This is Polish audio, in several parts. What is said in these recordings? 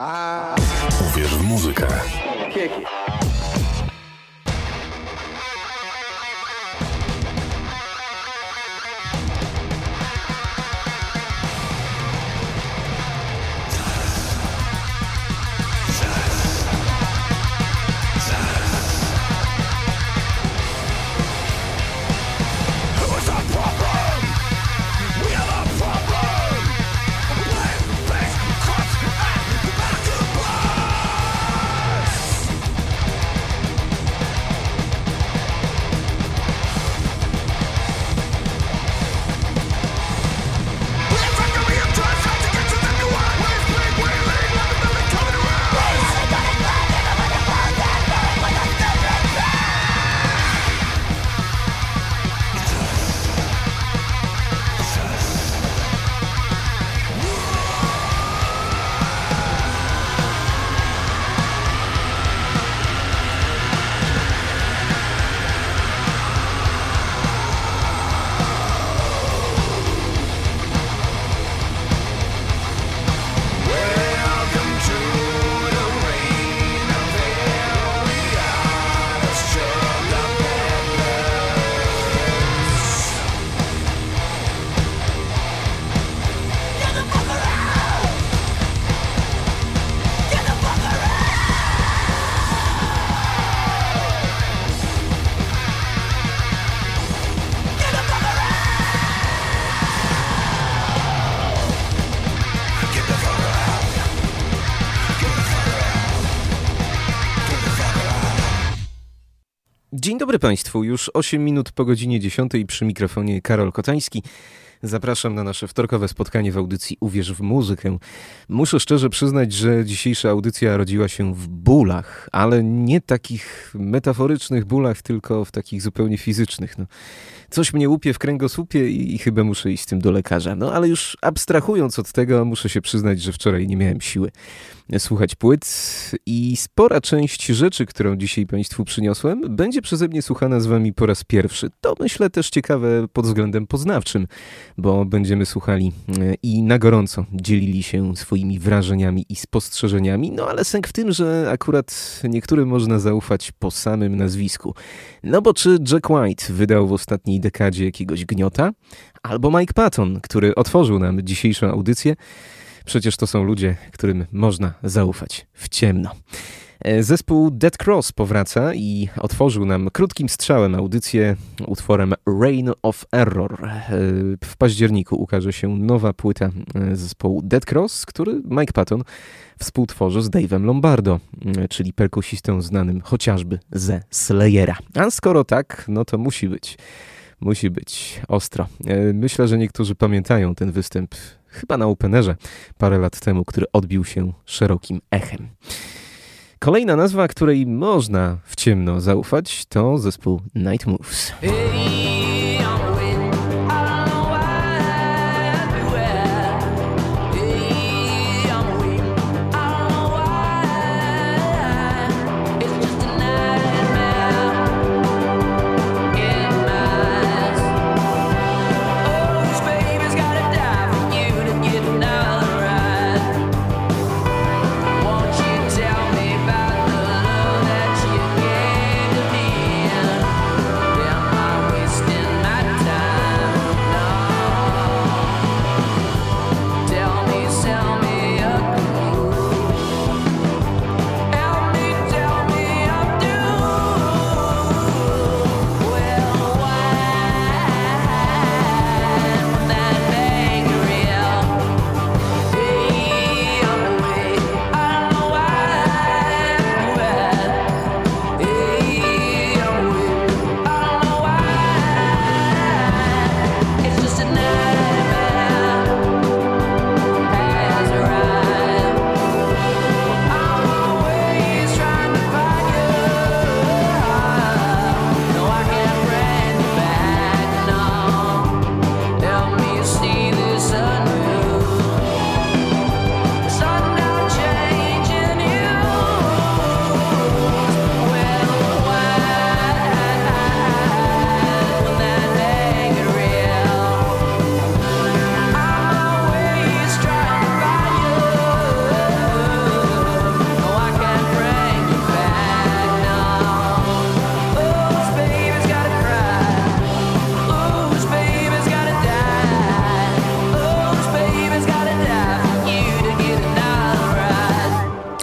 Uwierz w muzykę. Dzień dobry Państwu, już 8 minut po godzinie 10 przy mikrofonie Karol Kotański. Zapraszam na nasze wtorkowe spotkanie w audycji Uwierz w muzykę. Muszę szczerze przyznać, że dzisiejsza audycja rodziła się w bólach, ale nie takich metaforycznych bólach, tylko w takich zupełnie fizycznych. No, coś mnie łupie w kręgosłupie i, i chyba muszę iść z tym do lekarza. No ale już abstrahując od tego, muszę się przyznać, że wczoraj nie miałem siły słuchać płyt i spora część rzeczy, którą dzisiaj Państwu przyniosłem, będzie przeze mnie słuchana z Wami po raz pierwszy. To myślę też ciekawe pod względem poznawczym, bo będziemy słuchali e, i na gorąco dzielili się swoimi wrażeniami i spostrzeżeniami, no ale sęk w tym, że akurat niektórym można zaufać po samym nazwisku. No bo czy Jack White wydał w ostatniej dekadzie jakiegoś gniota? Albo Mike Patton, który otworzył nam dzisiejszą audycję, Przecież to są ludzie, którym można zaufać w ciemno. E, zespół Dead Cross powraca i otworzył nam krótkim strzałem audycję utworem Reign of Error. E, w październiku ukaże się nowa płyta e, zespołu Dead Cross, który Mike Patton współtworzy z Dave'em Lombardo, czyli perkusistą znanym chociażby ze Slayera. A skoro tak, no to musi być. Musi być ostro. Myślę, że niektórzy pamiętają ten występ chyba na Openerze parę lat temu, który odbił się szerokim echem. Kolejna nazwa, której można w ciemno zaufać, to zespół Night Moves.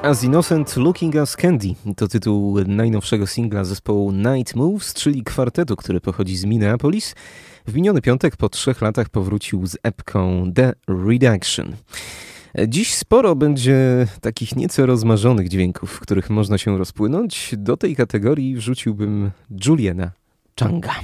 As Innocent Looking as Candy to tytuł najnowszego singla zespołu Night Moves, czyli kwartetu, który pochodzi z Minneapolis. W miniony piątek po trzech latach powrócił z epką The Redaction. Dziś sporo będzie takich nieco rozmarzonych dźwięków, w których można się rozpłynąć. Do tej kategorii wrzuciłbym Juliana Changa.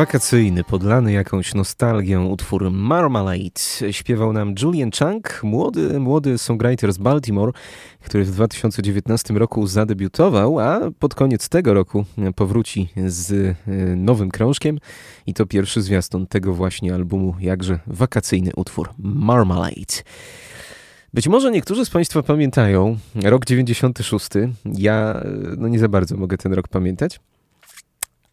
Wakacyjny, podlany jakąś nostalgią utwór Marmalade śpiewał nam Julian Chang, młody, młody songwriter z Baltimore, który w 2019 roku zadebiutował, a pod koniec tego roku powróci z e, nowym krążkiem i to pierwszy zwiastun tego właśnie albumu, jakże wakacyjny utwór Marmalade. Być może niektórzy z Państwa pamiętają rok 96. Ja e, no nie za bardzo mogę ten rok pamiętać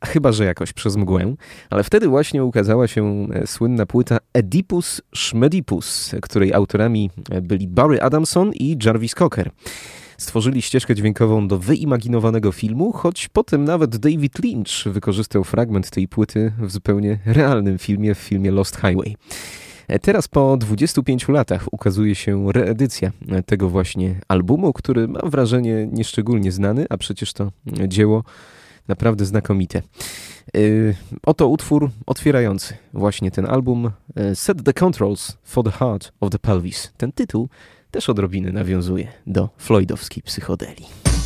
chyba że jakoś przez mgłę, ale wtedy właśnie ukazała się e, słynna płyta Oedipus Schmedipus, której autorami e, byli Barry Adamson i Jarvis Cocker. stworzyli ścieżkę dźwiękową do wyimaginowanego filmu, choć potem nawet David Lynch wykorzystał fragment tej płyty w zupełnie realnym filmie, w filmie Lost Highway. Teraz po 25 latach ukazuje się reedycja tego właśnie albumu, który mam wrażenie nieszczególnie znany, a przecież to dzieło naprawdę znakomite. Y, oto utwór otwierający właśnie ten album y, Set the Controls for the Heart of the Pelvis. Ten tytuł też odrobiny nawiązuje do floydowskiej psychodelii.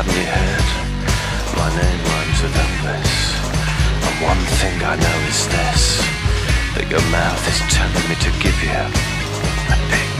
Haven't you heard? My name rhymes with Elvis. And one thing I know is this that your mouth is telling me to give you a big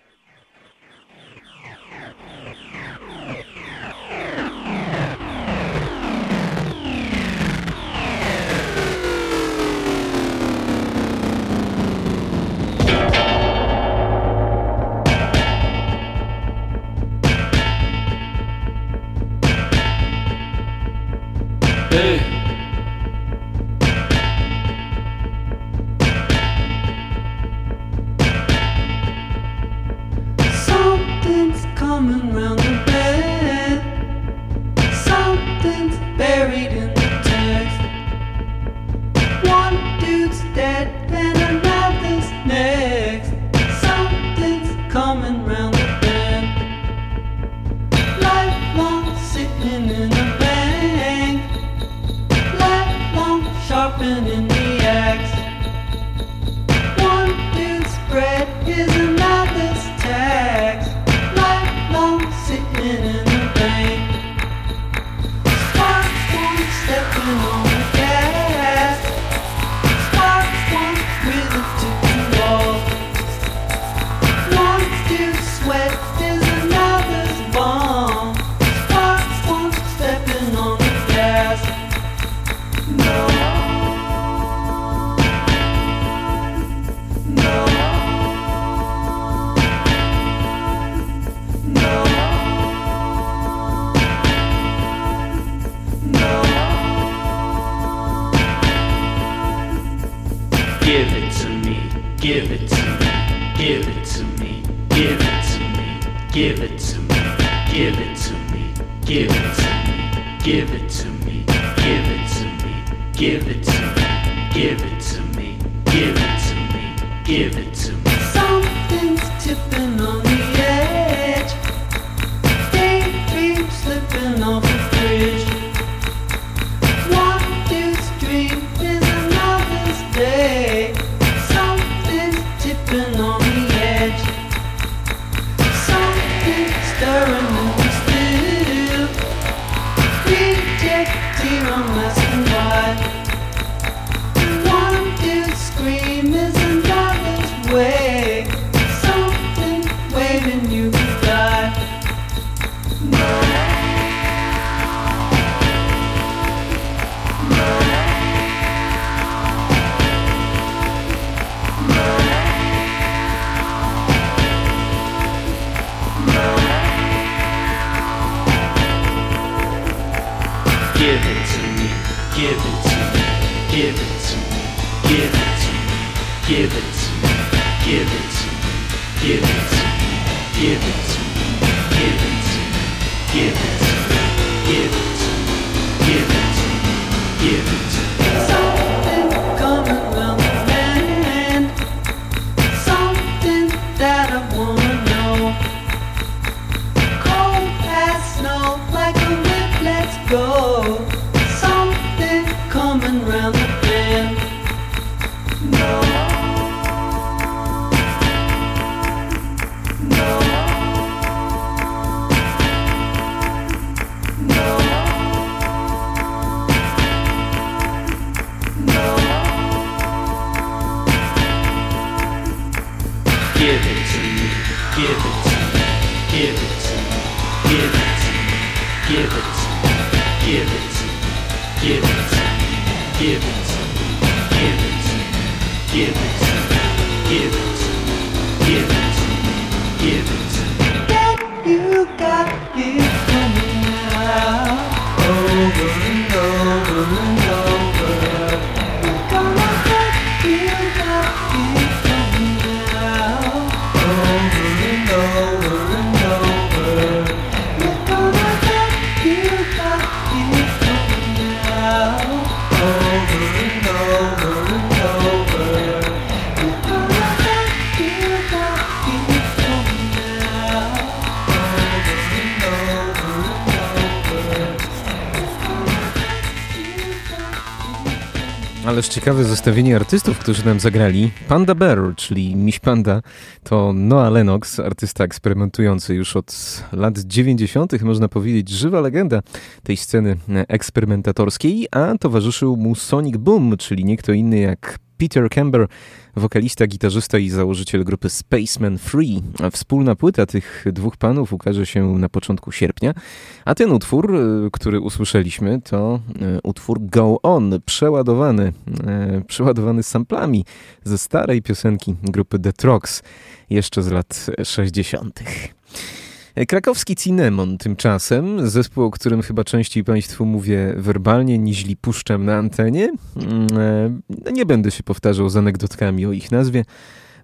given ciekawe zestawienie artystów, którzy nam zagrali. Panda Bear, czyli Miś Panda, to Noah Lennox, artysta eksperymentujący już od lat 90., można powiedzieć, żywa legenda tej sceny eksperymentatorskiej, a towarzyszył mu Sonic Boom, czyli nie kto inny jak Peter Camber, wokalista, gitarzysta i założyciel grupy Spaceman Free. Wspólna płyta tych dwóch panów ukaże się na początku sierpnia, a ten utwór, y, który usłyszeliśmy, to y, utwór Go On, przeładowany, y, przeładowany samplami ze starej piosenki grupy The Trogs, jeszcze z lat 60. Krakowski Cinnamon tymczasem, zespół, o którym chyba częściej Państwu mówię werbalnie, niźli puszczam na antenie. Mm, e, Nie będę się powtarzał z anegdotkami o ich nazwie,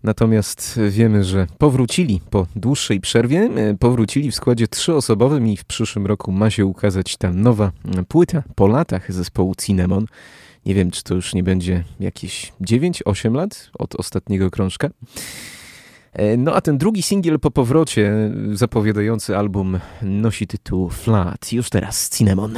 natomiast wiemy, że powrócili po dłuższej przerwie, e, powrócili w składzie trzyosobowym i w przyszłym roku ma się ukazać ta nowa płyta po latach zespołu Cinnamon. Nie wiem, czy to już nie będzie jakieś 9-8 lat od ostatniego krążka. E, No a ten drugi singiel po powrocie, e, zapowiadający album, nosi tytuł Flat. Już teraz Cinnamon.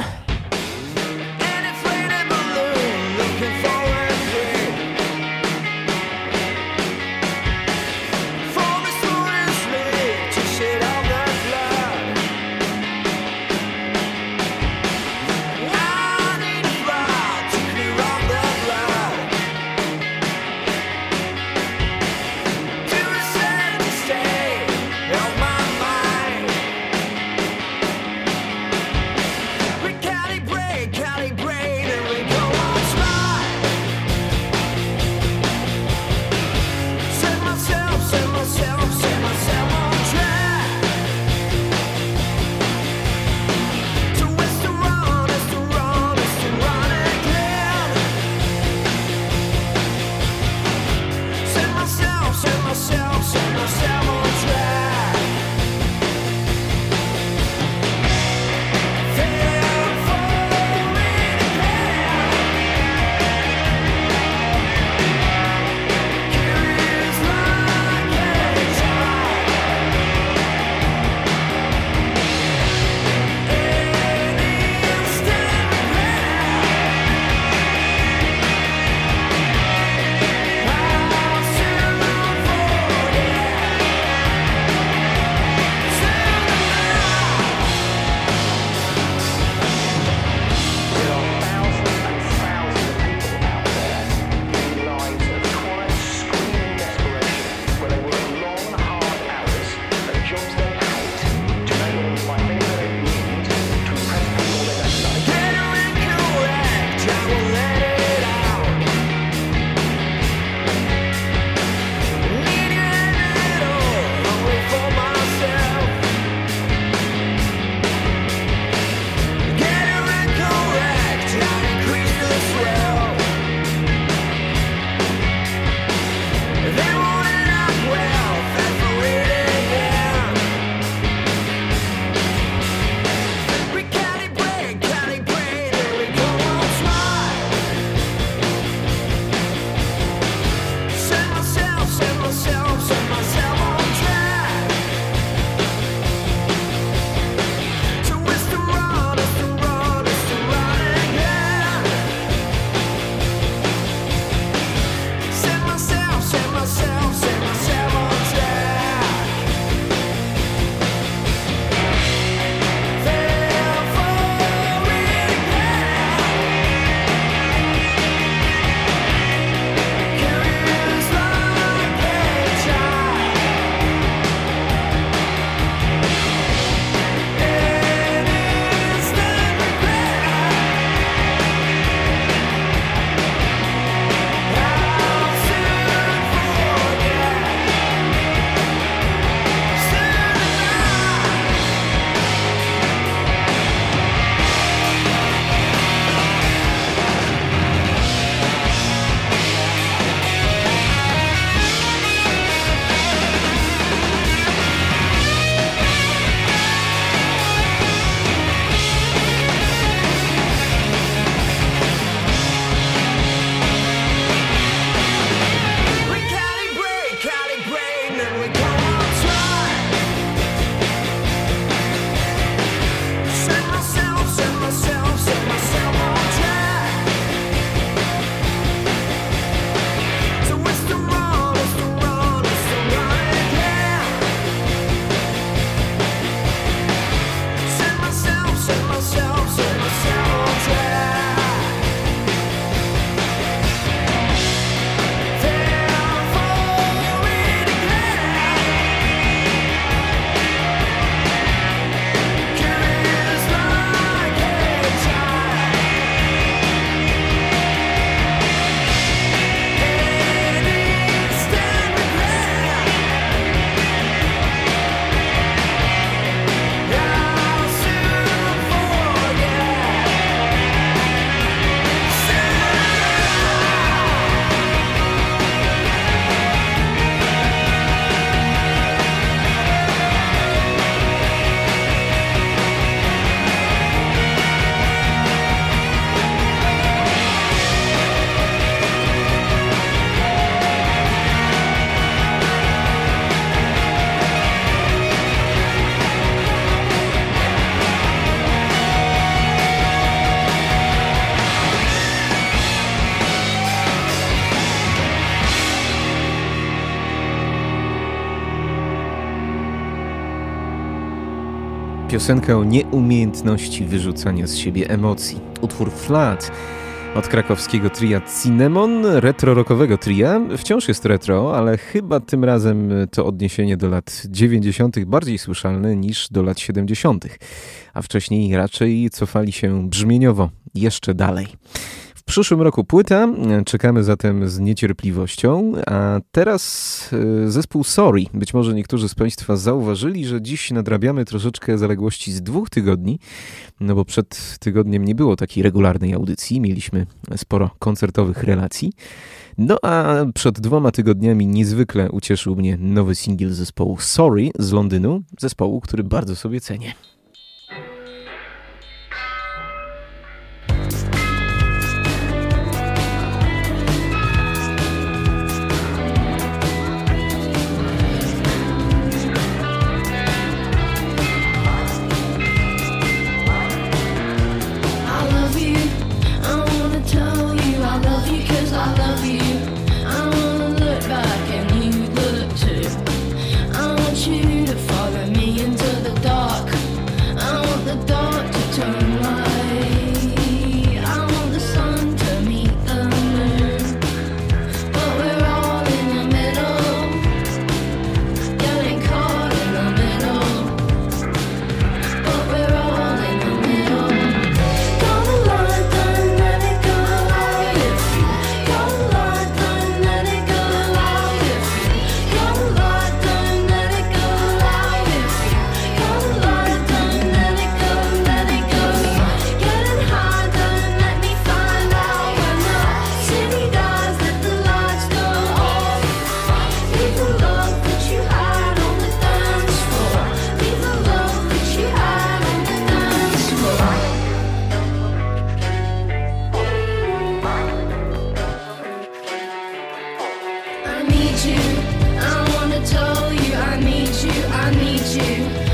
Piosenka o nieumiejętności wyrzucania z siebie emocji. Utwór Flat od krakowskiego tria Cinnamon, retro-rockowego tria. Wciąż jest retro, ale chyba tym razem to odniesienie do lat 90. bardziej słyszalne niż do lat 70., a wcześniej raczej cofali się brzmieniowo jeszcze dalej przyszłym roku płyta, czekamy zatem z niecierpliwością, a teraz e, zespół Sorry. Być może niektórzy z Państwa zauważyli, że dziś nadrabiamy troszeczkę zaległości z dwóch tygodni, no bo przed tygodniem nie było takiej regularnej audycji, mieliśmy sporo koncertowych relacji. No a przed dwoma tygodniami niezwykle ucieszył mnie nowy singiel zespołu Sorry z Londynu, zespołu, który bardzo sobie cenię. need you. I wanna tell you I need you, I need you.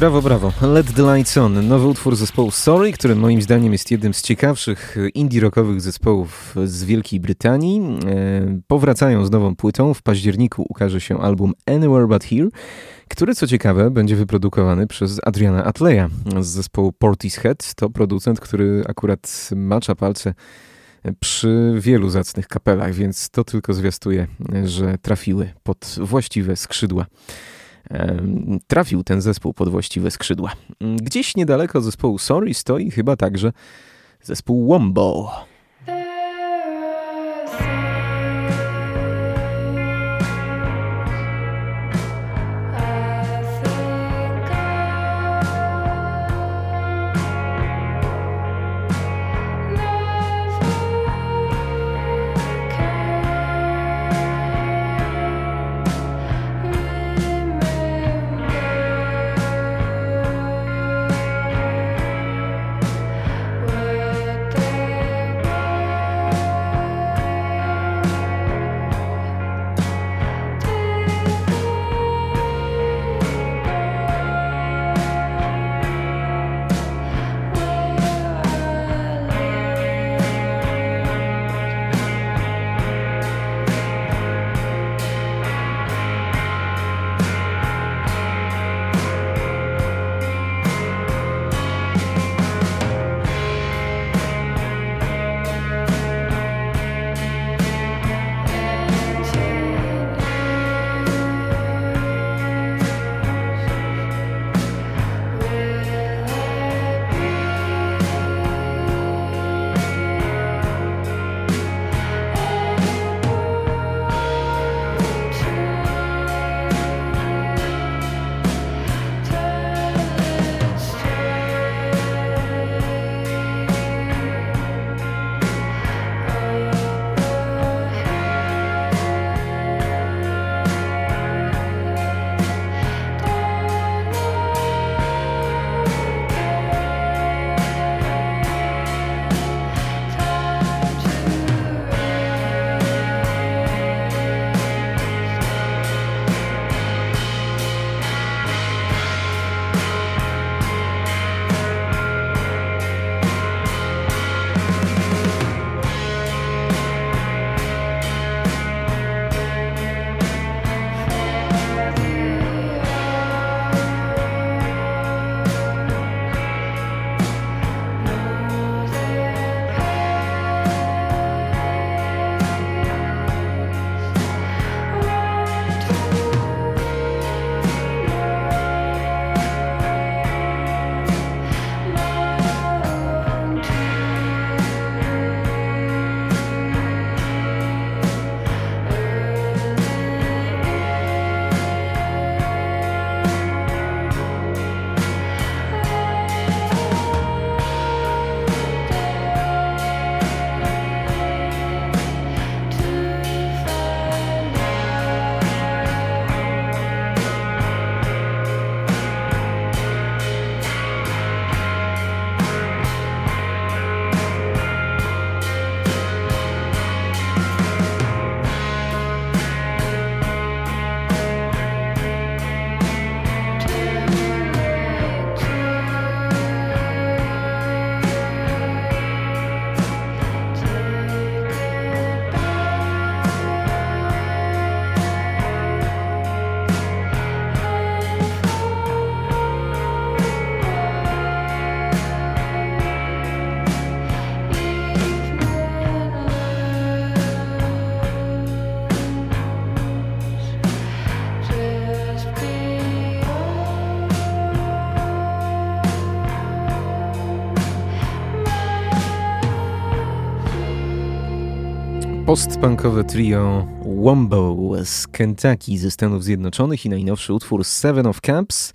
Brawo, brawo. Let the Lights On. Nowy utwór zespołu Sorry, który moim zdaniem jest jednym z ciekawszych indie rockowych zespołów z Wielkiej Brytanii. E, powracają z nową płytą. W październiku ukaże się album Anywhere But Here, który co ciekawe będzie wyprodukowany przez Adriana Atleya z zespołu Portishead. To producent, który akurat macza palce przy wielu zacnych kapelach, więc to tylko zwiastuje, że trafiły pod właściwe skrzydła trafił ten zespół pod właściwe skrzydła. Gdzieś niedaleko zespołu Sorry stoi chyba także zespół Wombo. Postpunkowe trio Wombo z Kentucky ze Stanów Zjednoczonych i najnowszy utwór Seven of Cups.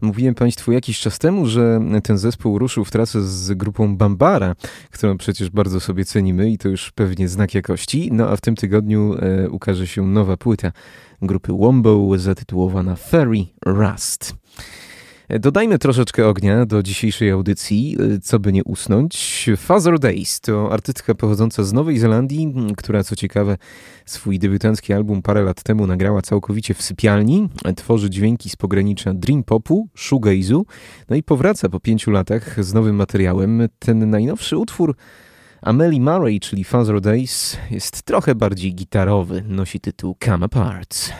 Mówiłem Państwu jakiś czas temu, że ten zespół ruszył w trasę z grupą Bambara, którą przecież bardzo sobie cenimy i to już pewnie znak jakości. No a w tym tygodniu e, ukaże się nowa płyta grupy Wombo zatytułowana Fairy Rust. Dodajmy troszeczkę ognia do dzisiejszej audycji, co by nie usnąć. Father Days to artystka pochodząca z Nowej Zelandii, która co ciekawe swój debiutancki album parę lat temu nagrała całkowicie w sypialni. Tworzy dźwięki z pogranicza dream popu, shoegaze'u, no i powraca po pięciu latach z nowym materiałem. Ten najnowszy utwór Amelie Murray, czyli Father Days, jest trochę bardziej gitarowy. Nosi tytuł Come Apart.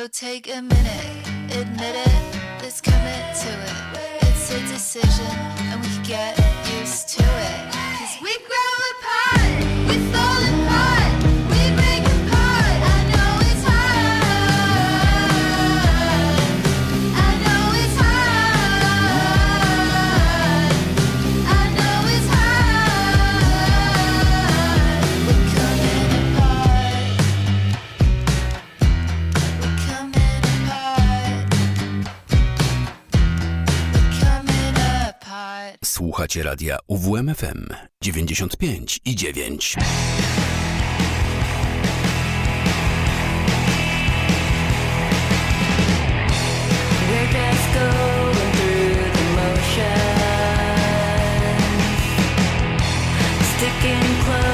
So take a minute, admit it, let's commit to it. It's a decision, and we get Słuchacie radia UWMFM 95 i 9. We're just going through the motions, sticking close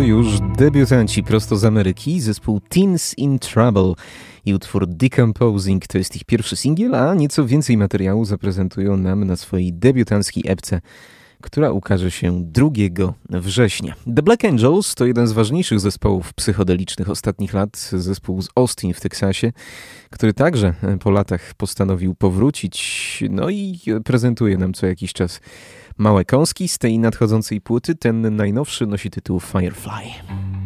już debiutanci prosto z Ameryki, zespół Teens in Trouble i utwór Decomposing to jest ich pierwszy singiel, a nieco więcej materiału zaprezentują nam na swojej debiutanckiej epce, która ukaże się 2 września. The Black Angels to jeden z ważniejszych zespołów psychodelicznych ostatnich lat, zespół z Austin w Teksasie, który także po latach postanowił powrócić, no i prezentuje nam co jakiś czas małe kąski z tej nadchodzącej płyty. Ten najnowszy nosi tytuł Firefly.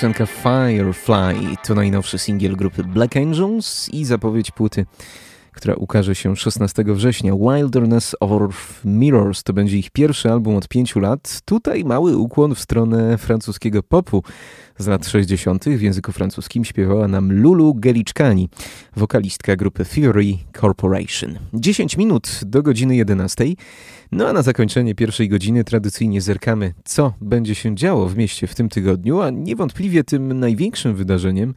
Piosenka Firefly to najnowszy singiel grupy Black Angels i zapowiedź płyty, która ukaże się 16 września. Wilderness of Mirrors to będzie ich pierwszy album od pięciu lat. Tutaj mały ukłon w stronę francuskiego popu z lat 60. w języku francuskim śpiewała nam Lulu Geliczkani, wokalistka grupy Fury Corporation. 10 minut do godziny 11. No a na zakończenie pierwszej godziny tradycyjnie zerkamy, co będzie się działo w mieście w tym tygodniu, a niewątpliwie tym największym wydarzeniem,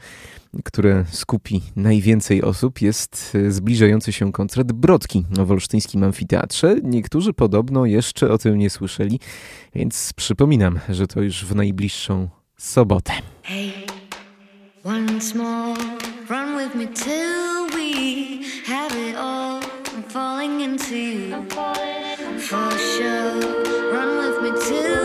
które skupi najwięcej osób, jest zbliżający się koncert Brodki w Wolsztyńskim Amfiteatrze. Niektórzy podobno jeszcze o tym nie słyszeli, więc przypominam, że to już w najbliższą sobotę. Hey, once more, run with me till we have it all. I'm falling into you for sure. Run with me till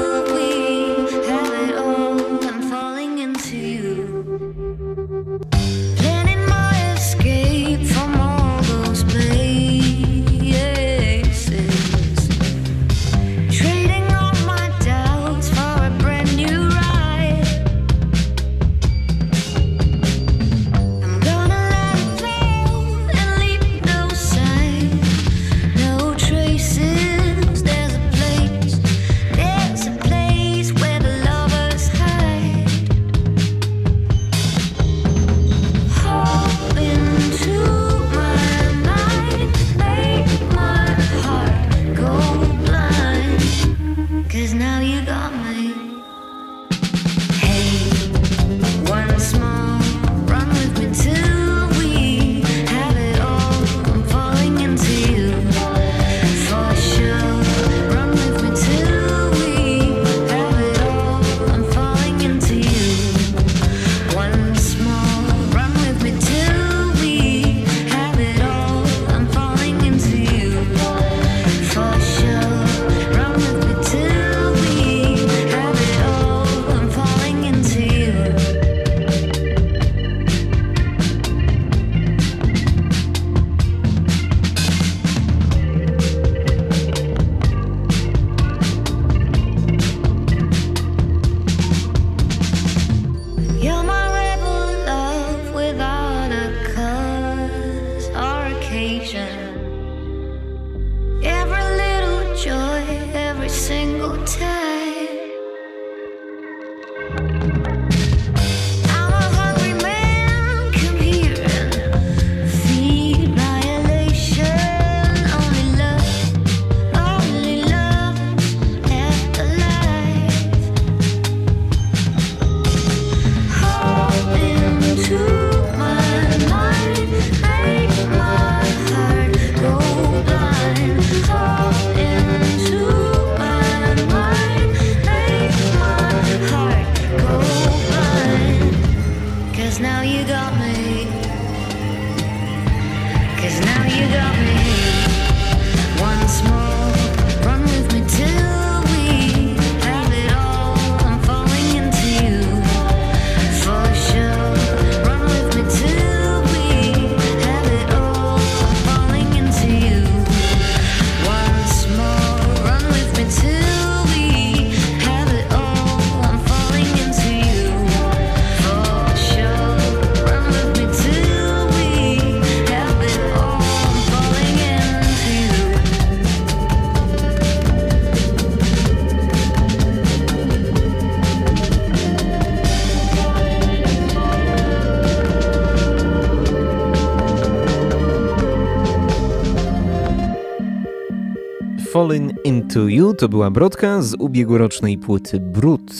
Fallen Into You to była brodka z ubiegłorocznej płyty Brut,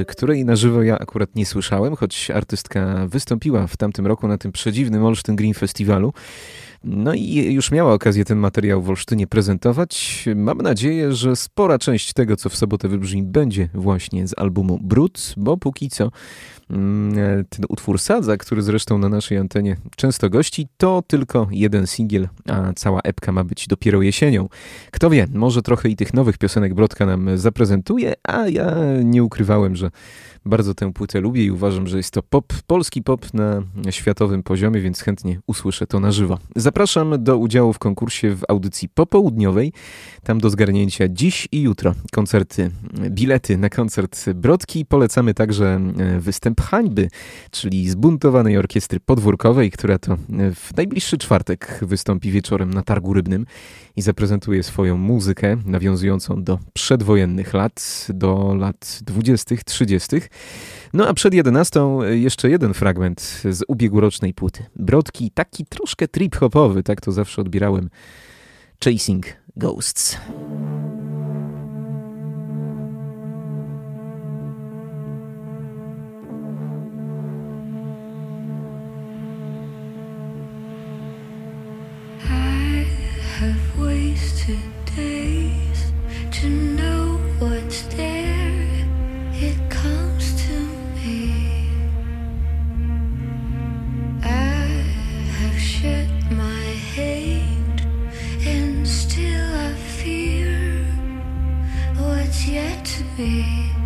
y, której na żywo ja akurat nie słyszałem, choć artystka wystąpiła w tamtym roku na tym przedziwnym Olsztyn Green Festiwalu. No i już miała okazję ten materiał w Olsztynie prezentować. Mam nadzieję, że spora część tego, co w sobotę wybrzmi, będzie właśnie z albumu Brut, bo póki co ten utwór Sadza, który zresztą na naszej antenie często gości, to tylko jeden singiel, a cała epka ma być dopiero jesienią. Kto wie, może trochę i tych nowych piosenek Brodka nam zaprezentuje, a ja nie ukrywałem, że bardzo tę płytę lubię i uważam, że jest to pop, polski pop na światowym poziomie, więc chętnie usłyszę to na żywo. Zapraszam do udziału w konkursie w audycji popołudniowej. Tam do zgarnięcia dziś i jutro koncerty, bilety na koncert Brodki. Polecamy także e, występy Trąb Hańby, czyli zbuntowanej orkiestry podwórkowej, która to w najbliższy czwartek wystąpi wieczorem na Targu Rybnym i zaprezentuje swoją muzykę nawiązującą do przedwojennych lat, do lat 20., 30. No a przed 11 jeszcze jeden fragment z ubiegłorocznej płyty. Brodki, taki troszkę trip-hopowy, tak to zawsze odbierałem. Chasing Ghosts. Days to know what's there. Yet to be.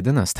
11.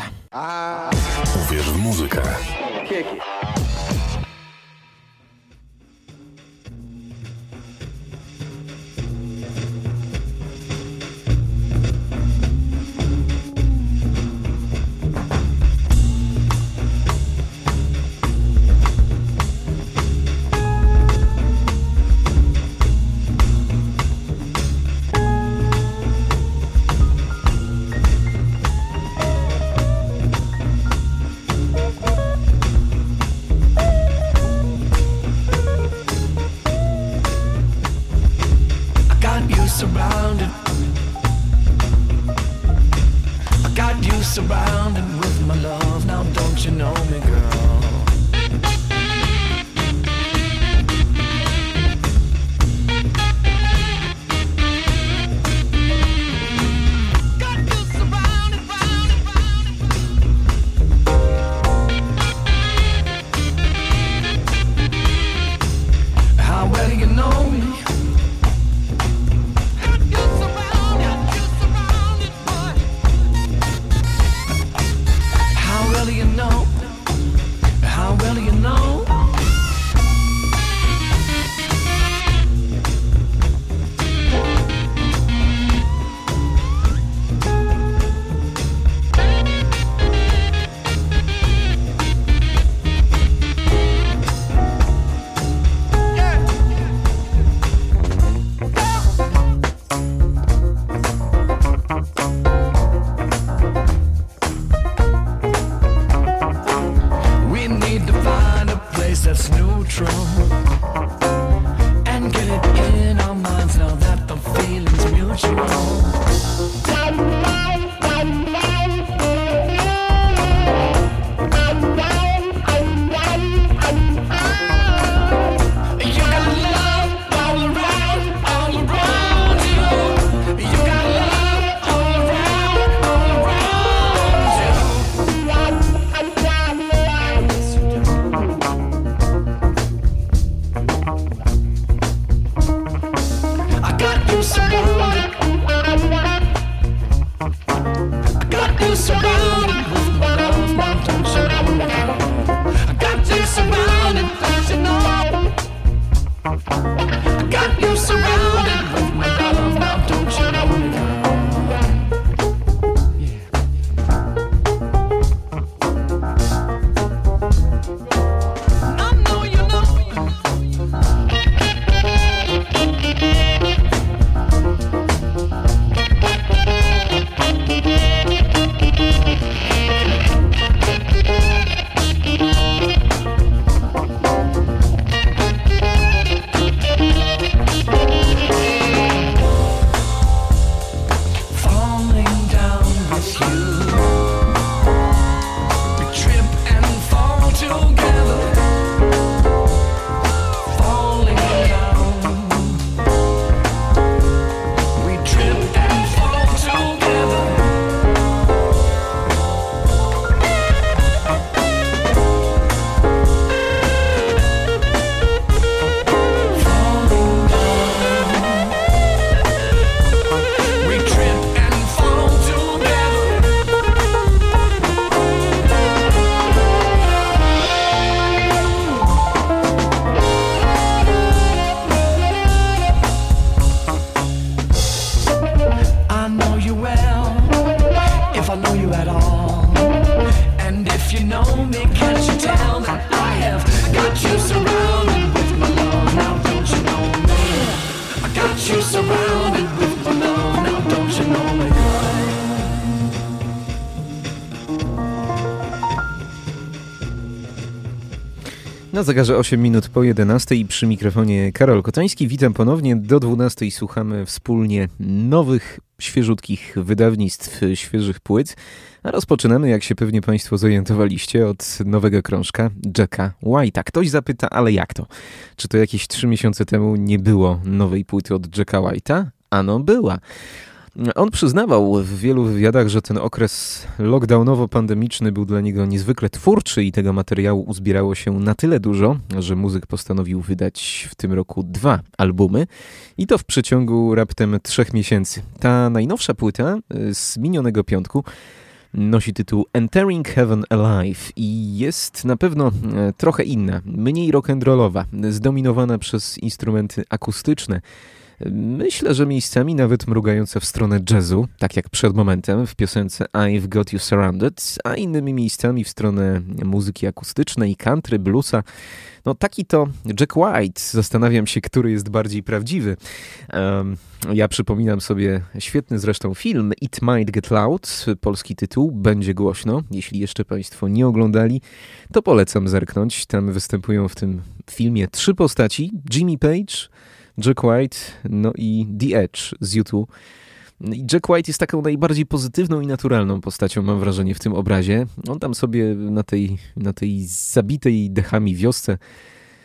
Na zegarze 8 minut po 11 i przy mikrofonie Karol Kotański. Witam ponownie. Do 12 słuchamy wspólnie nowych, świeżutkich wydawnictw, świeżych płyt. A rozpoczynamy, jak się pewnie Państwo zorientowaliście, od nowego krążka Jacka White'a. Ktoś zapyta, ale jak to? Czy to jakieś 3 miesiące temu nie było nowej płyty od Jacka White'a? Ano była. On przyznawał w wielu wywiadach, że ten okres lockdownowo-pandemiczny był dla niego niezwykle twórczy i tego materiału uzbierało się na tyle dużo, że muzyk postanowił wydać w tym roku dwa albumy i to w przeciągu raptem trzech miesięcy. Ta najnowsza płyta y, z minionego piątku Nosi tytuł Entering Heaven Alive i jest na pewno e, trochę inna, mniej rock'n'rollowa, zdominowana przez instrumenty akustyczne. Myślę, że miejscami nawet mrugające w stronę jazzu, tak jak przed momentem w piosence I've Got You Surrounded, a innymi miejscami w stronę muzyki akustycznej, country, bluesa. No taki to Jack White. Zastanawiam się, który jest bardziej prawdziwy. Um, ja przypominam sobie świetny zresztą film It Might Get Loud, polski tytuł, będzie głośno. Jeśli jeszcze Państwo nie oglądali, to polecam zerknąć. Tam występują w tym filmie trzy postaci. Jimmy Page, Jack White, no i The Edge z YouTube. I Jack White jest taką najbardziej pozytywną i naturalną postacią, mam wrażenie, w tym obrazie. On tam sobie na tej, na tej zabitej dechami wiosce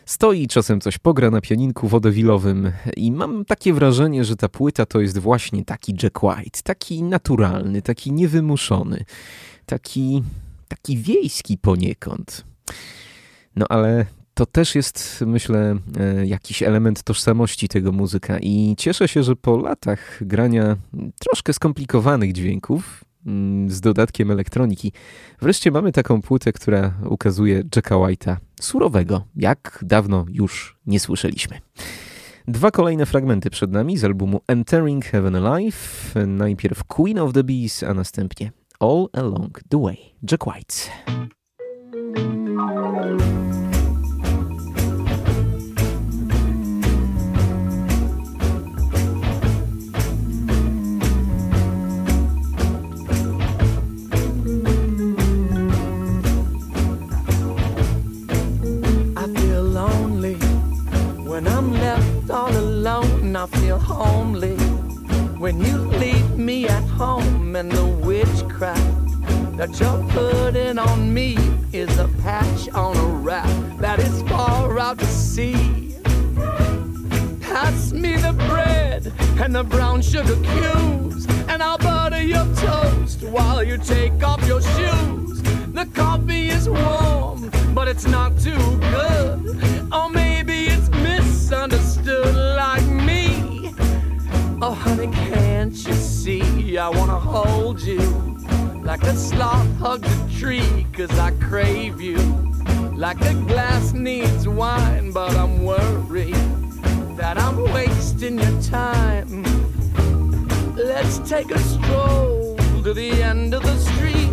stoi, czasem coś pogra na pianinku wodowilowym i mam takie wrażenie, że ta płyta to jest właśnie taki Jack White, taki naturalny, taki niewymuszony, taki, taki wiejski poniekąd. No ale to też jest, myślę, e, jakiś element tożsamości tego muzyka i cieszę się, że po latach grania troszkę skomplikowanych dźwięków mm, z dodatkiem elektroniki, wreszcie mamy taką płytę, która ukazuje Jacka White'a surowego, jak dawno już nie słyszeliśmy. Dwa kolejne fragmenty przed nami z albumu Entering Heaven Alive. Najpierw Queen of the Bees, a następnie All Along the Way. Jack White. I feel homely when you leave me at home, and the witchcraft that you're putting on me is a patch on a rap that is far out to sea. Pass me the bread and the brown sugar cubes, and I'll butter your toast while you take off your shoes. The coffee is warm, but it's not too good. Or maybe it's misunderstood. Oh, honey, can't you see? I wanna hold you like a sloth hugs a tree, cause I crave you. Like a glass needs wine, but I'm worried that I'm wasting your time. Let's take a stroll to the end of the street.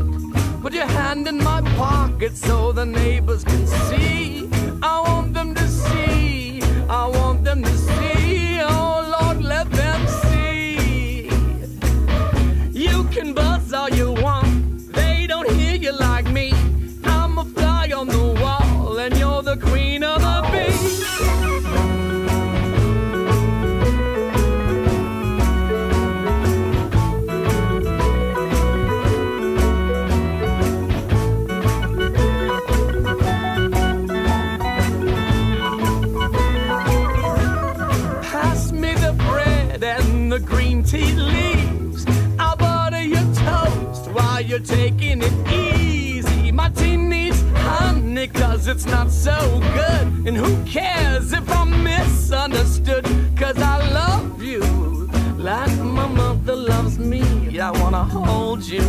Put your hand in my pocket so the neighbors can see. I want them to see. I want them to it's not so good. And who cares if I'm misunderstood? Cause I love you like my mother loves me. I wanna hold you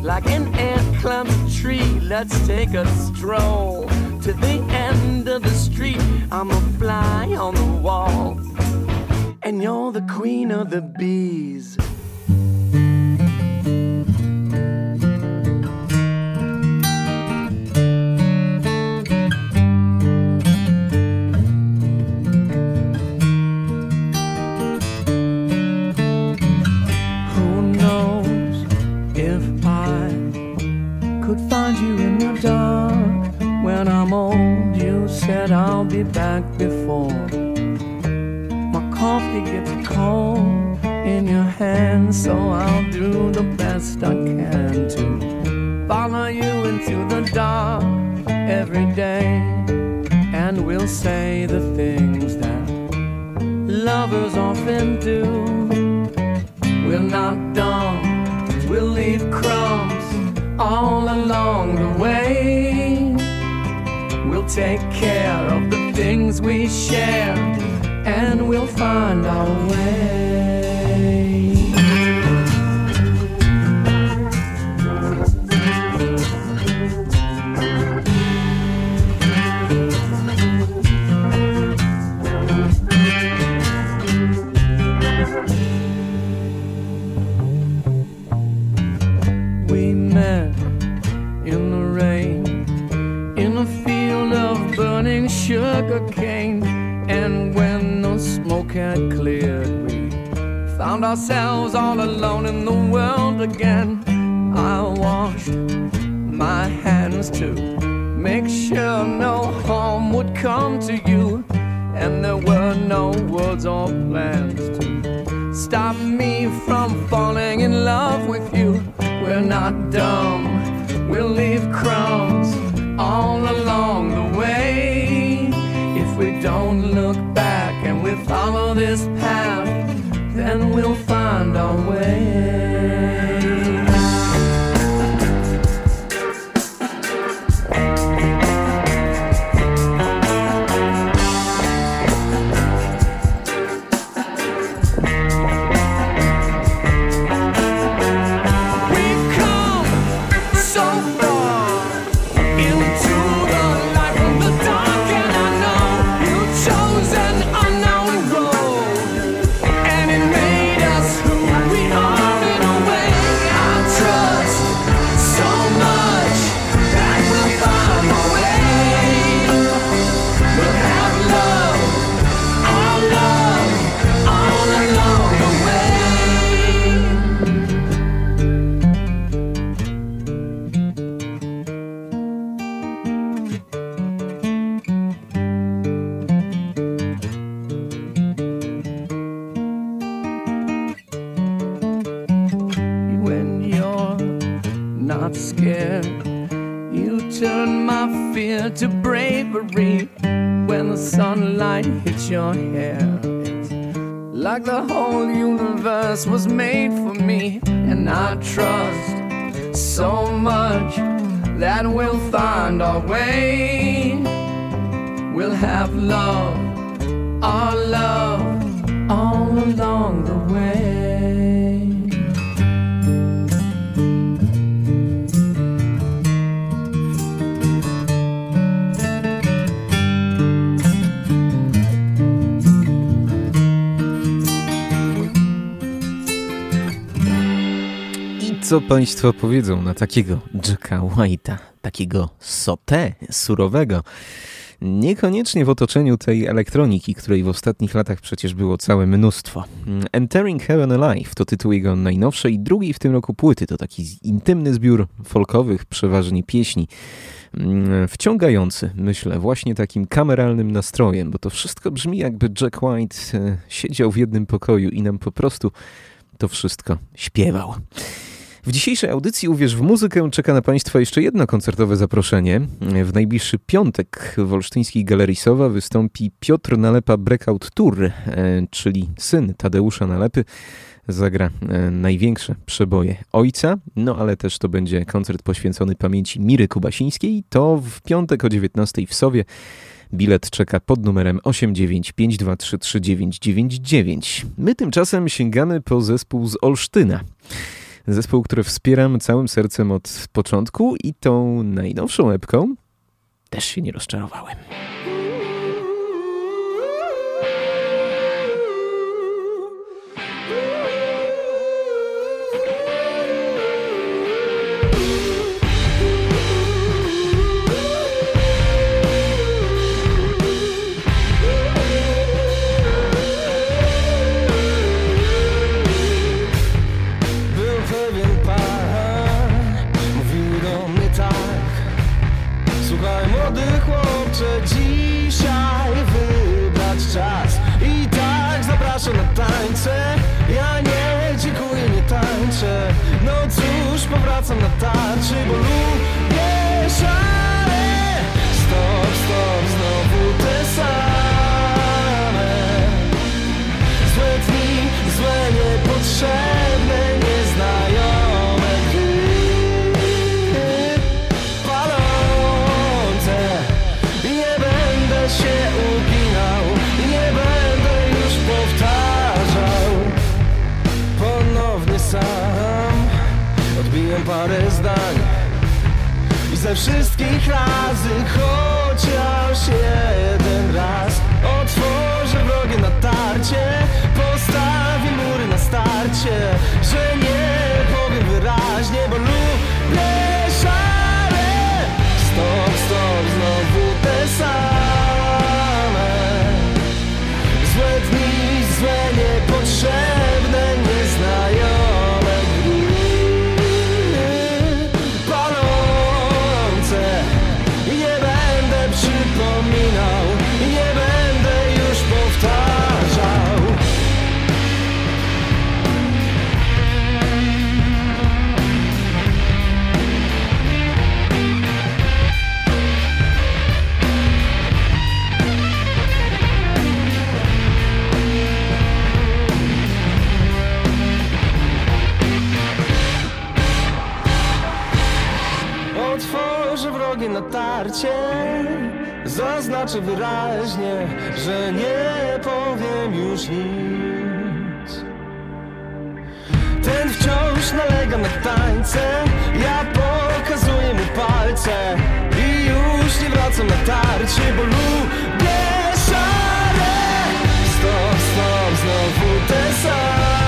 like an ant climbs a tree. Let's take a stroll to the end of the street. I'm a fly on the wall, and you're the queen of the bees. Find our way. We'll have love, our love, all along the way. Co Państwo powiedzą na takiego Jacka White'a, takiego sote surowego? Niekoniecznie w otoczeniu tej elektroniki, której w ostatnich latach przecież było całe mnóstwo. Entering Heaven Alive to tytuł jego najnowszej, drugiej w tym roku płyty. To taki intymny zbiór folkowych, przeważnie pieśni. Mm, Wciągający, myślę, właśnie takim kameralnym nastrojem, bo to wszystko brzmi jakby Jack White e, siedział w jednym pokoju i nam po prostu to wszystko śpiewał. W dzisiejszej audycji Uwierz w muzykę czeka na Państwa jeszcze jedno koncertowe zaproszenie. W najbliższy piątek w Olsztyńskiej Galerii Sowa wystąpi Piotr Nalepa Breakout Tour, e, czyli syn Tadeusza Nalepy. Zagra e, największe przeboje ojca, no ale też to będzie koncert poświęcony pamięci Miry Kubasińskiej. To w piątek o 19 w Sowie. Bilet czeka pod numerem 895233999. My tymczasem sięgamy po zespół z Olsztyna. Zespół, który wspieram całym sercem od początku i tą najnowszą epką też się nie rozczarowałem. Powracam na tarczy, bo wszystkich razy chociaż wyraźnie, że nie powiem już nic. Ten wciąż nalega na tańce Ja pokazuję mu palce I już nie wracam na tarcie Bo lubię szare. Stop, stop, znowu te same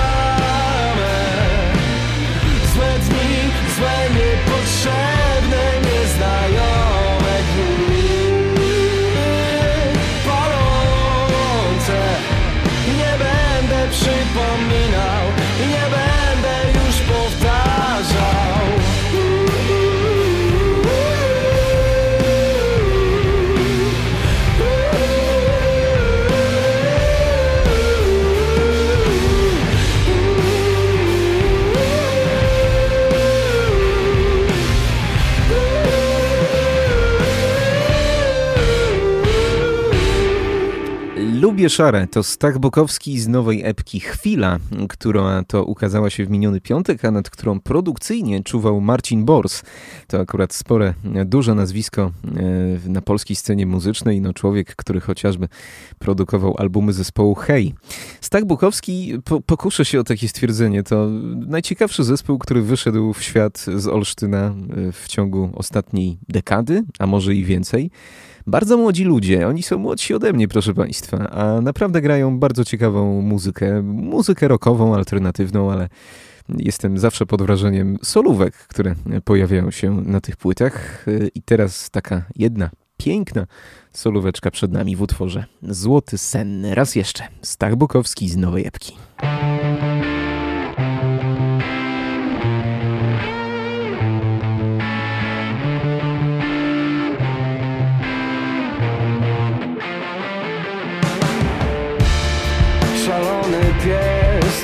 będę przypominał Lubię szare to Stach Bokowski z nowej epki Chwila, która to ukazała się w miniony piątek, a nad którą produkcyjnie czuwał Marcin Bors. To akurat spore, duże nazwisko e, na polskiej scenie muzycznej, no człowiek, który chociażby produkował albumy zespołu Hej. Stach Bukowski, po, pokuszę się o takie stwierdzenie, to najciekawszy zespół, który wyszedł w świat z Olsztyna e, w ciągu ostatniej dekady, a może i więcej. Bardzo młodzi ludzie, oni są młodsi ode mnie, proszę Państwa, a naprawdę grają bardzo ciekawą muzykę, muzykę rockową, alternatywną, ale jestem zawsze pod wrażeniem solówek, które pojawiają się na tych płytach. I teraz taka jedna piękna solóweczka przed nami w utworze Złoty Sen. Raz jeszcze, Stach Bukowski z Nowej Epki.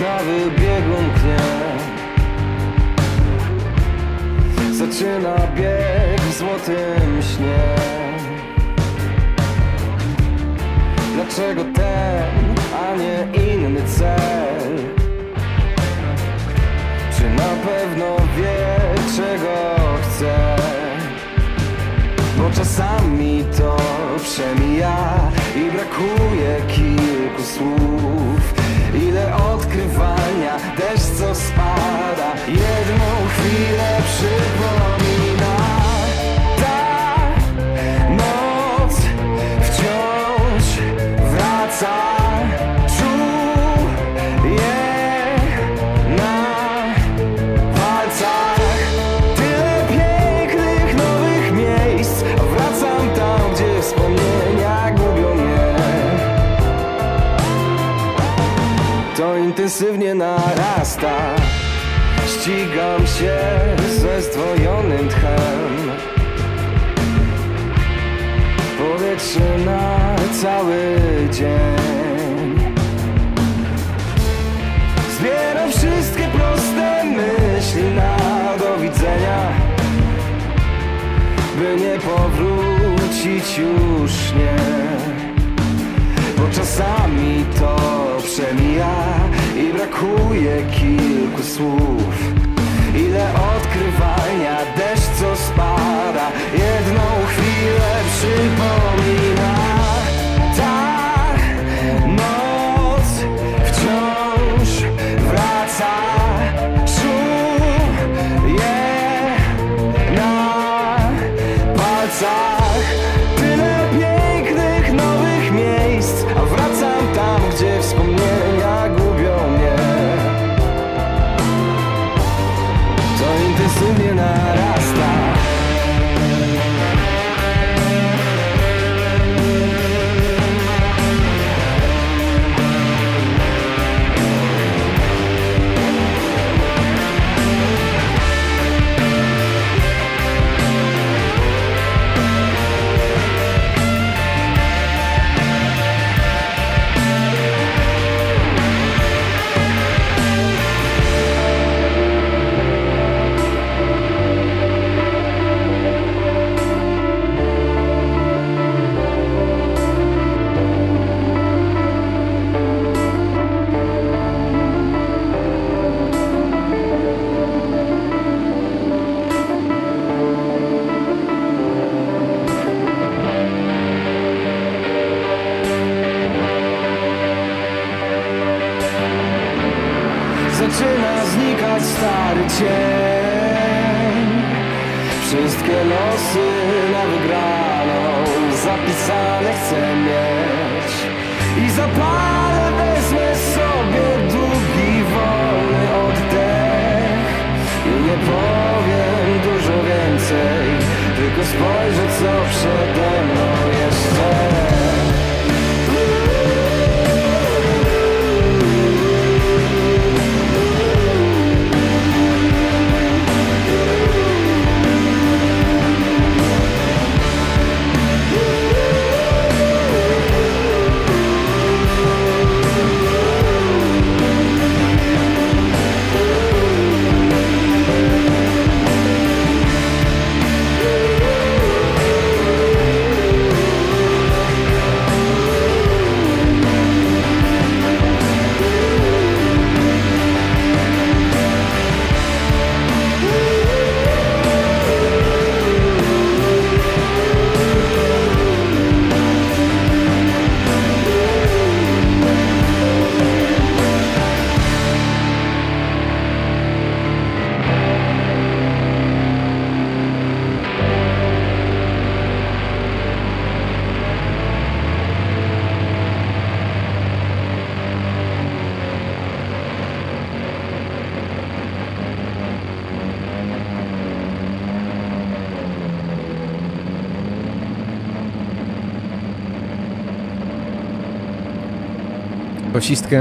Na wybiegu mknie Zaczyna bieg w złotym śnie Dlaczego ten, a nie inny cel? Czy na pewno wie, czego chce? Bo czasami to przemija i brakuje kilku słów odkrywania, deszcz co spada Jedną chwilę przypomina intensywnie narasta. Ścigam się ze zdwojonym tchem. Powietrze na cały dzień. Zbieram wszystkie proste myśli na do widzenia By nie powrócić już nie. Bo czasami to przemija brakuje kilku słów. Ile odkrywania, deszcz co spada Jedną chwilę przypomina. Ta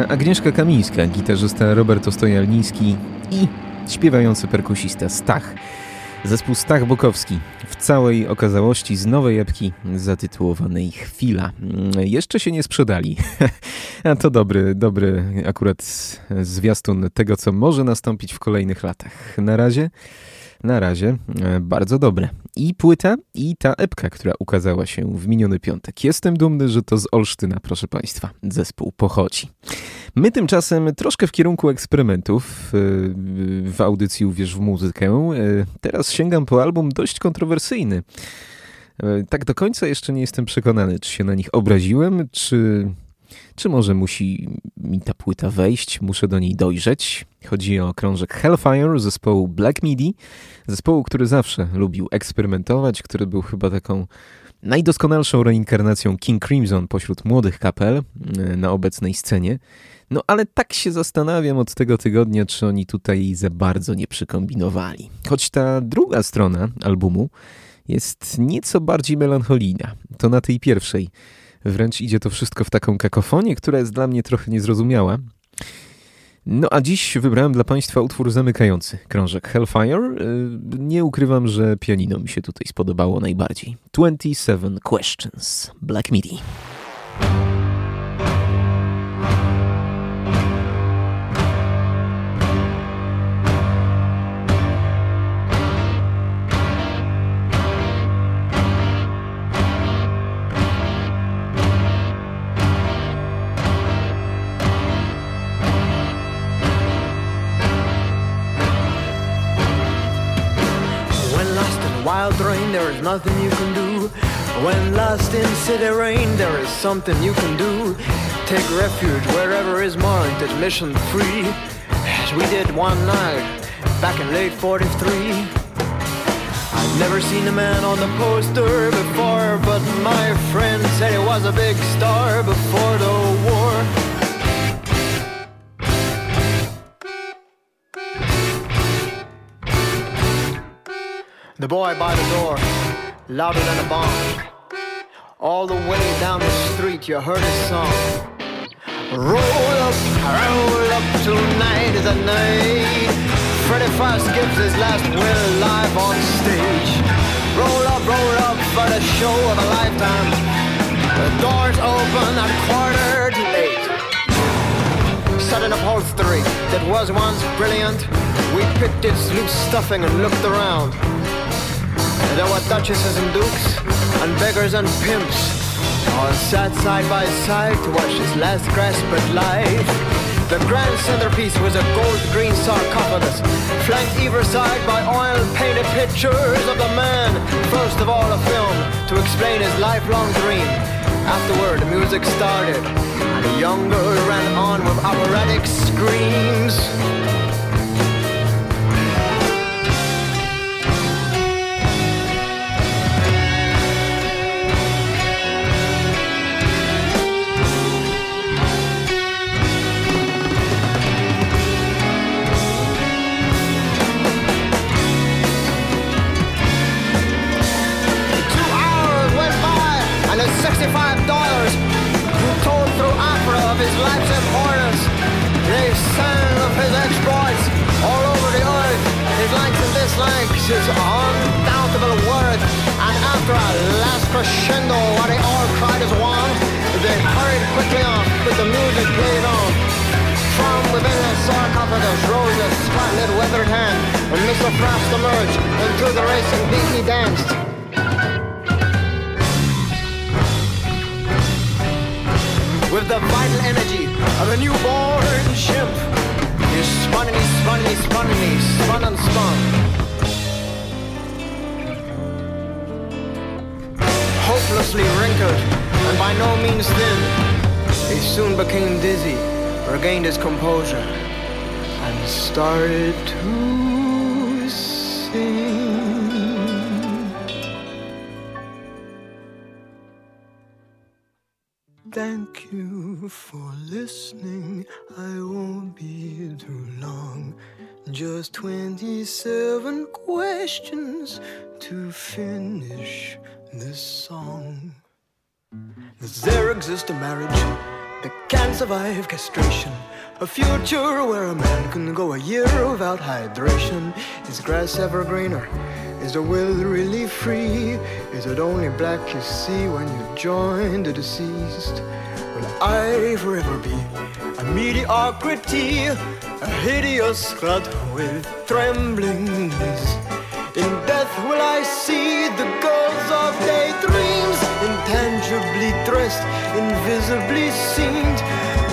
Agnieszka Kamińska, gitarzysta Robert Ostojalniński i śpiewający perkusista Stach. Zespół Stach Bokowski w całej okazałości z nowej epki zatytułowanej Chwila. Mm, Jeszcze się nie sprzedali. A to dobry, dobry akurat zwiastun tego, co może nastąpić w kolejnych latach. Na razie, na razie e, bardzo dobre. I płyta, i ta epka, która ukazała się w miniony piątek. Jestem dumny, że to z Olsztyna, proszę Państwa, zespół pochodzi. My tymczasem troszkę w kierunku eksperymentów yy, w audycji Uwierz w muzykę. Yy, Teraz sięgam po album dość kontrowersyjny. Tak do końca jeszcze nie jestem przekonany, czy się na nich obraziłem, czy, czy może musi mi ta płyta wejść, muszę do niej dojrzeć. Chodzi o krążek Hellfire zespołu Black Midi, zespołu, który zawsze lubił eksperymentować, który był chyba taką najdoskonalszą reinkarnacją King Crimson pośród młodych kapel yy, na obecnej scenie. No ale tak się zastanawiam od tego tygodnia, czy oni tutaj za bardzo nie przykombinowali. Choć ta druga strona albumu jest nieco bardziej melancholijna. To na tej pierwszej wręcz idzie to wszystko w taką kakofonię, która jest dla mnie trochę niezrozumiała. No a dziś wybrałem dla Państwa utwór zamykający krążek Hellfire. Yy, Nie ukrywam, że pianino mi się tutaj spodobało najbardziej. 27 Questions, Black Midi. Wild rain, there is nothing you can do. When lost in city rain, there is something you can do. Take refuge wherever is marked admission free, as we did one night back in late 43. I've never seen a man on the poster before, but my friend said he was a big star before the war. The boy by the door, louder than a bomb. All the way down the street, you heard his song. Roll up, roll up, tonight is a night. Freddie Fast gives his last will live on stage. Roll up, roll up for the show of a lifetime. The doors open at quarter to eight. Sudden upholstery that was once brilliant. We picked its loose stuffing and looked around. There were duchesses and dukes, and beggars and pimps, all sat side by side to watch his last grasp at life. The grand centerpiece was a gold green sarcophagus, flanked either side by oil painted pictures of the man, first of all a film, to explain his lifelong dream. Afterward, the music started, and the young girl ran on with operatic screams. Thanks his undountable worth. And after a last crescendo, while they all cried as one, they hurried quickly on with the music played on. From within the sarcophagus rose a spotlit weathered hand, and Mr. Frost emerged, and to the racing beat he danced. With the vital energy of a newborn chimp, he spun and he spun and he spun and he spun and spun. Hopelessly wrinkled and by no means thin, he soon became dizzy, regained his composure, and started to sing. Thank you for listening. I won't be too long. Just 27 questions to finish this song. Does there exist a marriage that can survive castration? A future where a man can go a year without hydration? Is grass ever greener? Is the will really free? Is it only black you see when you join the deceased? Will I forever be a mediocrity? A hideous clod with trembling knees? In death will I see the goals of daydreams Intangibly dressed, invisibly seamed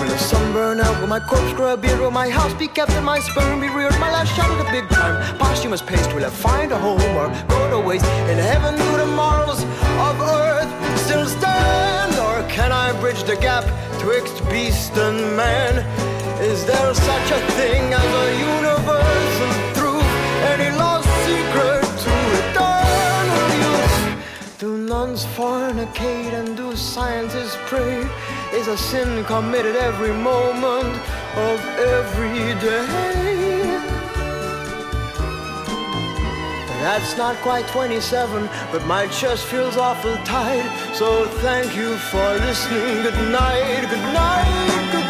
Will the sun burn out? Will my corpse grow a beard? Will my house be kept and my sperm be reared? My last shot at the big time Posthumous paste Will I find a home or go to waste? In heaven do the morals of earth still stand? Or can I bridge the gap twixt beast and man? Is there such a thing as a fornicate and do scientists pray? Is a sin committed every moment of every day? That's not quite 27, but my chest feels awful tight. So thank you for listening. Good night, good night, good night.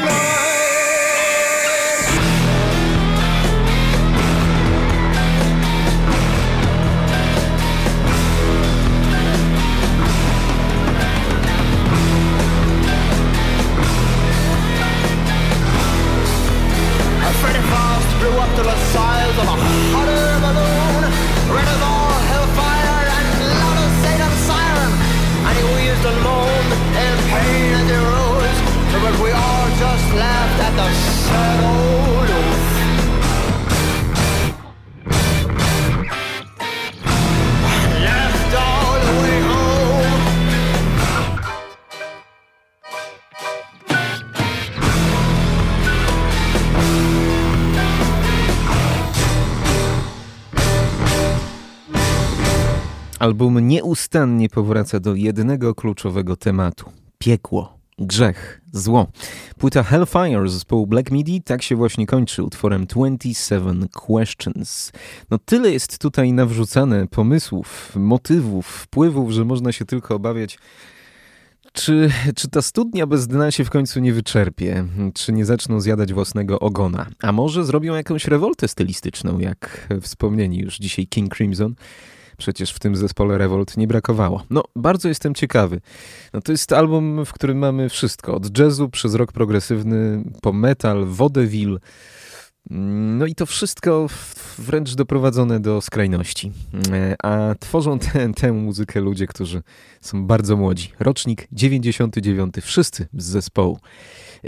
Album nieustannie powraca do jednego kluczowego tematu: piekło, grzech, zło. Płyta Hellfire zespołu Black Midi tak się właśnie kończy utworem 27 Questions. No tyle jest tutaj nawrzucane pomysłów, motywów, wpływów, że można się tylko obawiać, czy, czy ta studnia bez dna się w końcu nie wyczerpie? Czy nie zaczną zjadać własnego ogona? A może zrobią jakąś rewoltę stylistyczną, jak wspomnieni już dzisiaj King Crimson? Przecież w tym zespole Revolt nie brakowało. No, bardzo jestem ciekawy. No, to jest album, w którym mamy wszystko. Od jazzu przez rock progresywny, po metal, vaudeville. No i to wszystko wręcz doprowadzone do skrajności. E, A tworzą tę, tę muzykę ludzie, którzy są bardzo młodzi. Rocznik 99, wszyscy z zespołu.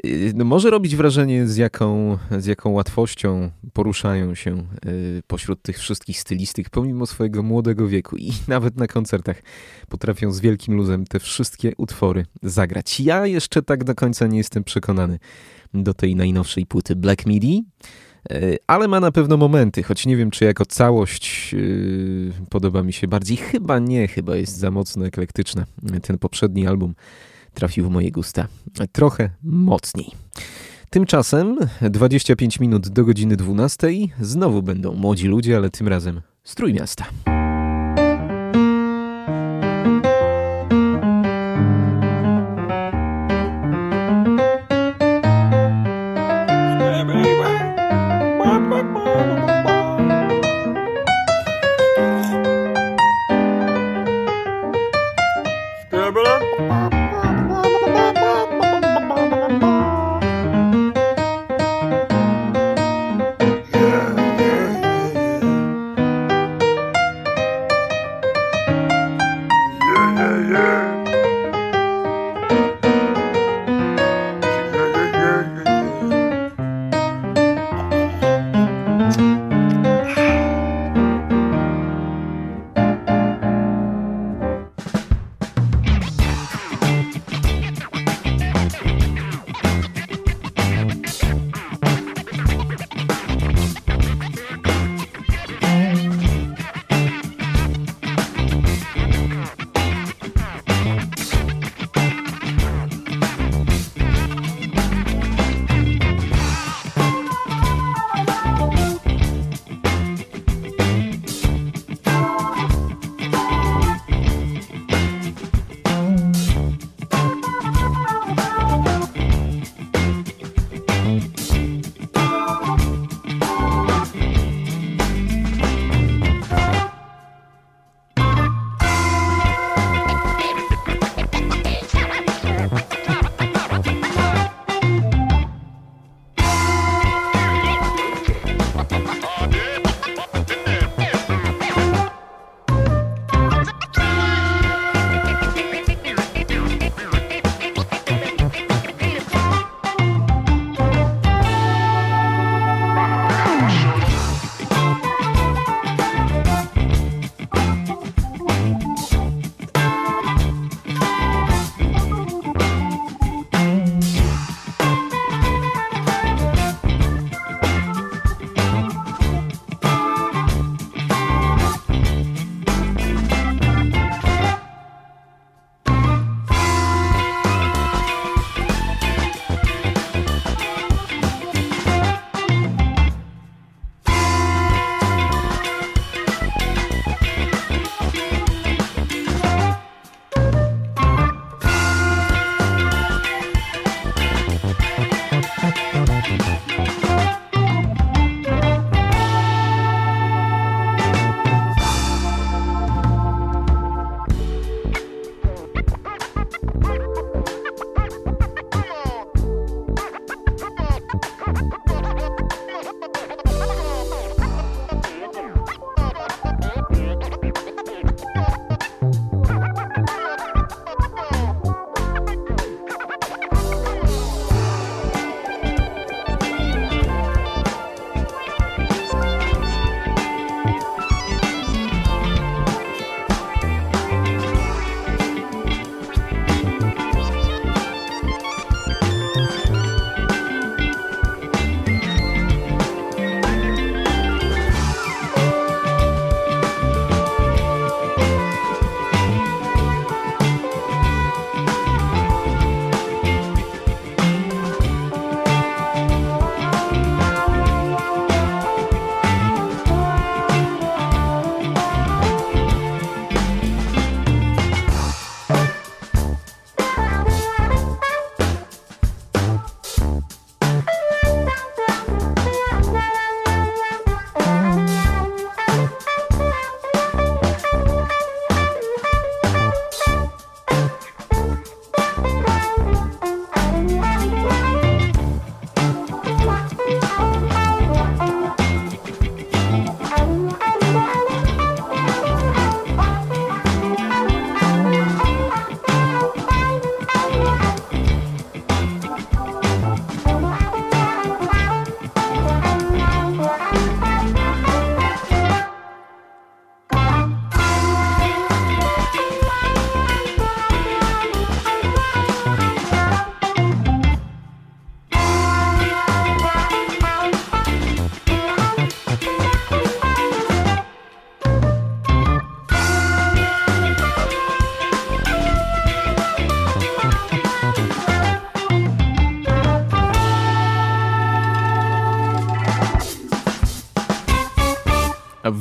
Y, No może robić wrażenie, z jaką, z jaką łatwością poruszają się y, pośród tych wszystkich stylistyk, pomimo swojego młodego wieku i nawet na koncertach potrafią z wielkim luzem te wszystkie utwory zagrać. Ja jeszcze tak do końca nie jestem przekonany do tej najnowszej płyty Black Midi, y, ale ma na pewno momenty, choć nie wiem, czy jako całość podoba mi się bardziej. Chyba nie, chyba jest za mocno eklektyczna. Ten poprzedni album trafił w moje gusta trochę mocniej. Tymczasem 25 minut do godziny 12 znowu będą młodzi ludzie, ale tym razem z Trójmiasta.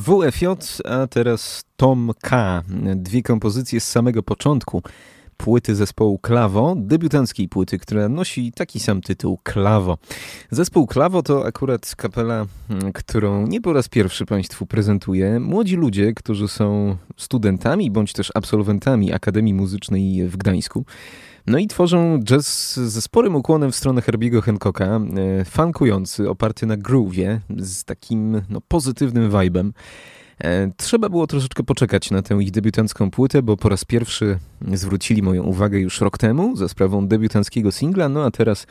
WFJ, a teraz Tom K. Dwie kompozycje z samego początku płyty zespołu Klawo, debiutanckiej płyty, która nosi taki sam tytuł Klawo. Zespół Klawo to akurat kapela, mm, którą nie po raz pierwszy Państwu prezentuję. Młodzi ludzie, którzy są studentami bądź też absolwentami Akademii Muzycznej w Gdańsku. No i tworzą jazz ze sporym ukłonem w stronę Herbiego Hancocka, e, funkujący, oparty na groove'ie, z takim no, pozytywnym vibem. E, Trzeba było troszeczkę poczekać na tę ich debiutancką płytę, bo po raz pierwszy zwrócili moją uwagę już rok temu za sprawą debiutanckiego singla, no a teraz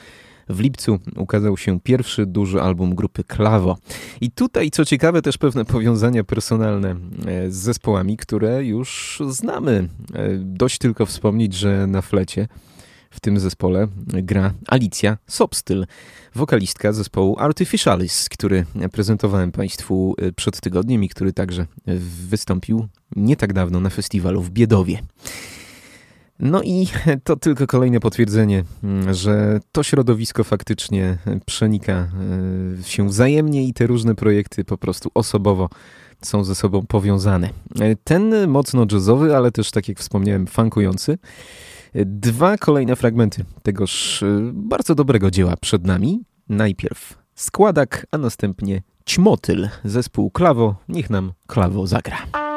w lipcu ukazał się pierwszy duży album grupy Klawo. I tutaj, co ciekawe, też pewne powiązania personalne e, z zespołami, które już znamy. Dość tylko wspomnieć, że na flecie w tym zespole gra Alicja Sobstyl, wokalistka zespołu Artificialis, który prezentowałem Państwu e, przed tygodniem i który także wystąpił nie tak dawno na festiwalu w Biedowie. No i to tylko kolejne potwierdzenie, mm, że to środowisko faktycznie przenika e, się wzajemnie i te różne projekty po prostu osobowo są ze sobą powiązane. E, Ten mocno jazzowy, ale też tak jak wspomniałem, funkujący. Dwa kolejne fragmenty tegoż e, bardzo dobrego dzieła przed nami. Najpierw składak, a następnie ćmotyl. Zespół Klawo, niech nam Klawo zagra.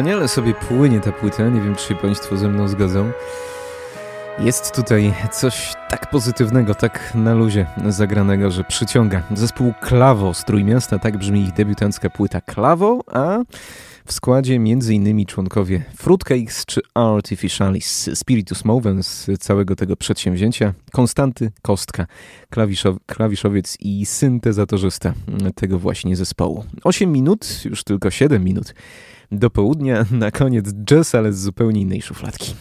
Wspaniale sobie płynie ta płyta, nie wiem czy się Państwo ze mną zgodzą. Jest tutaj coś tak pozytywnego, tak na luzie zagranego, że przyciąga. Zespół Klawo z Trójmiasta, tak brzmi ich debiutancka płyta Klawo, a w składzie m.in. członkowie Fruitcakes czy Artificialis, Spiritus Movens z całego tego przedsięwzięcia, Konstanty Kostka, klawiszow klawiszowiec i syntezatorzysta tego właśnie zespołu. 8 minut, już tylko 7 minut do południa, na koniec jazz, ale z zupełnie innej szufladki.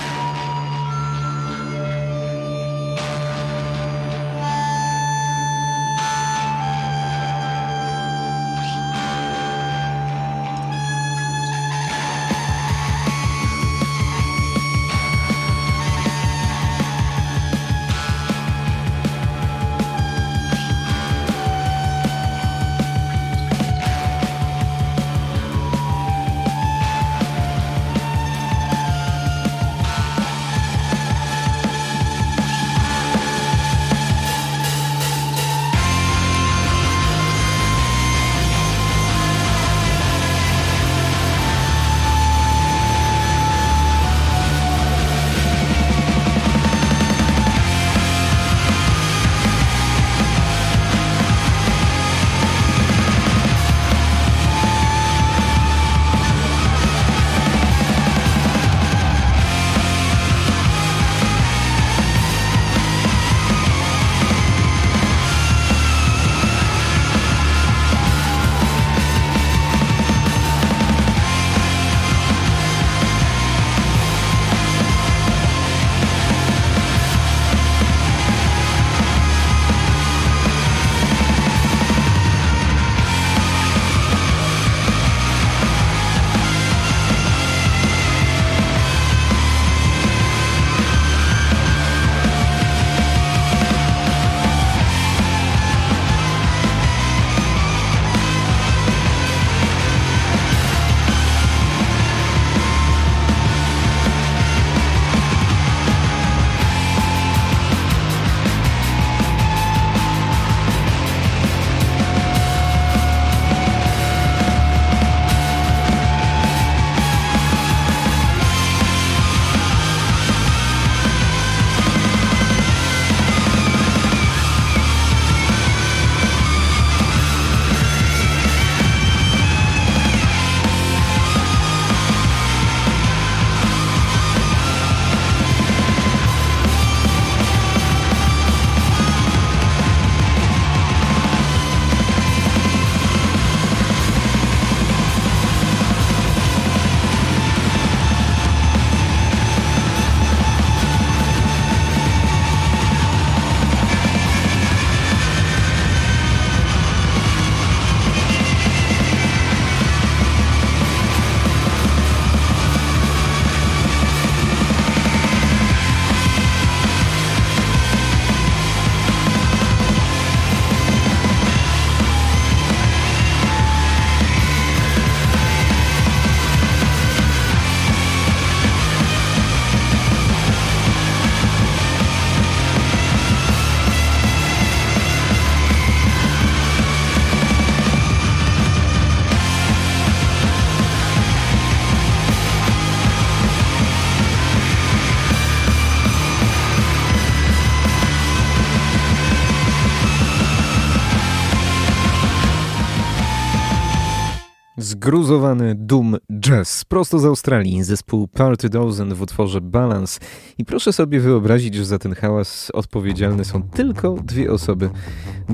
Zgruzowany Doom Jazz, prosto z Australii, zespół Party Dozen w utworze Balance. I proszę sobie wyobrazić, że za ten hałas odpowiedzialne są tylko dwie osoby.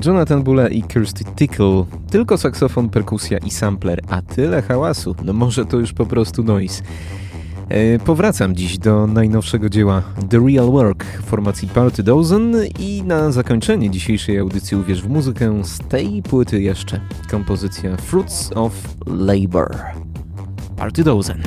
Jonathan Bulla i Kirsty Tickle. Tylko saksofon, perkusja i sampler, a tyle hałasu. No może to już po prostu noise. E, Powracam dziś do najnowszego dzieła The Real Work formacji Party Dozen i na zakończenie dzisiejszej audycji Uwierz w muzykę z tej płyty jeszcze kompozycja Fruits of Labor. Party Dozen.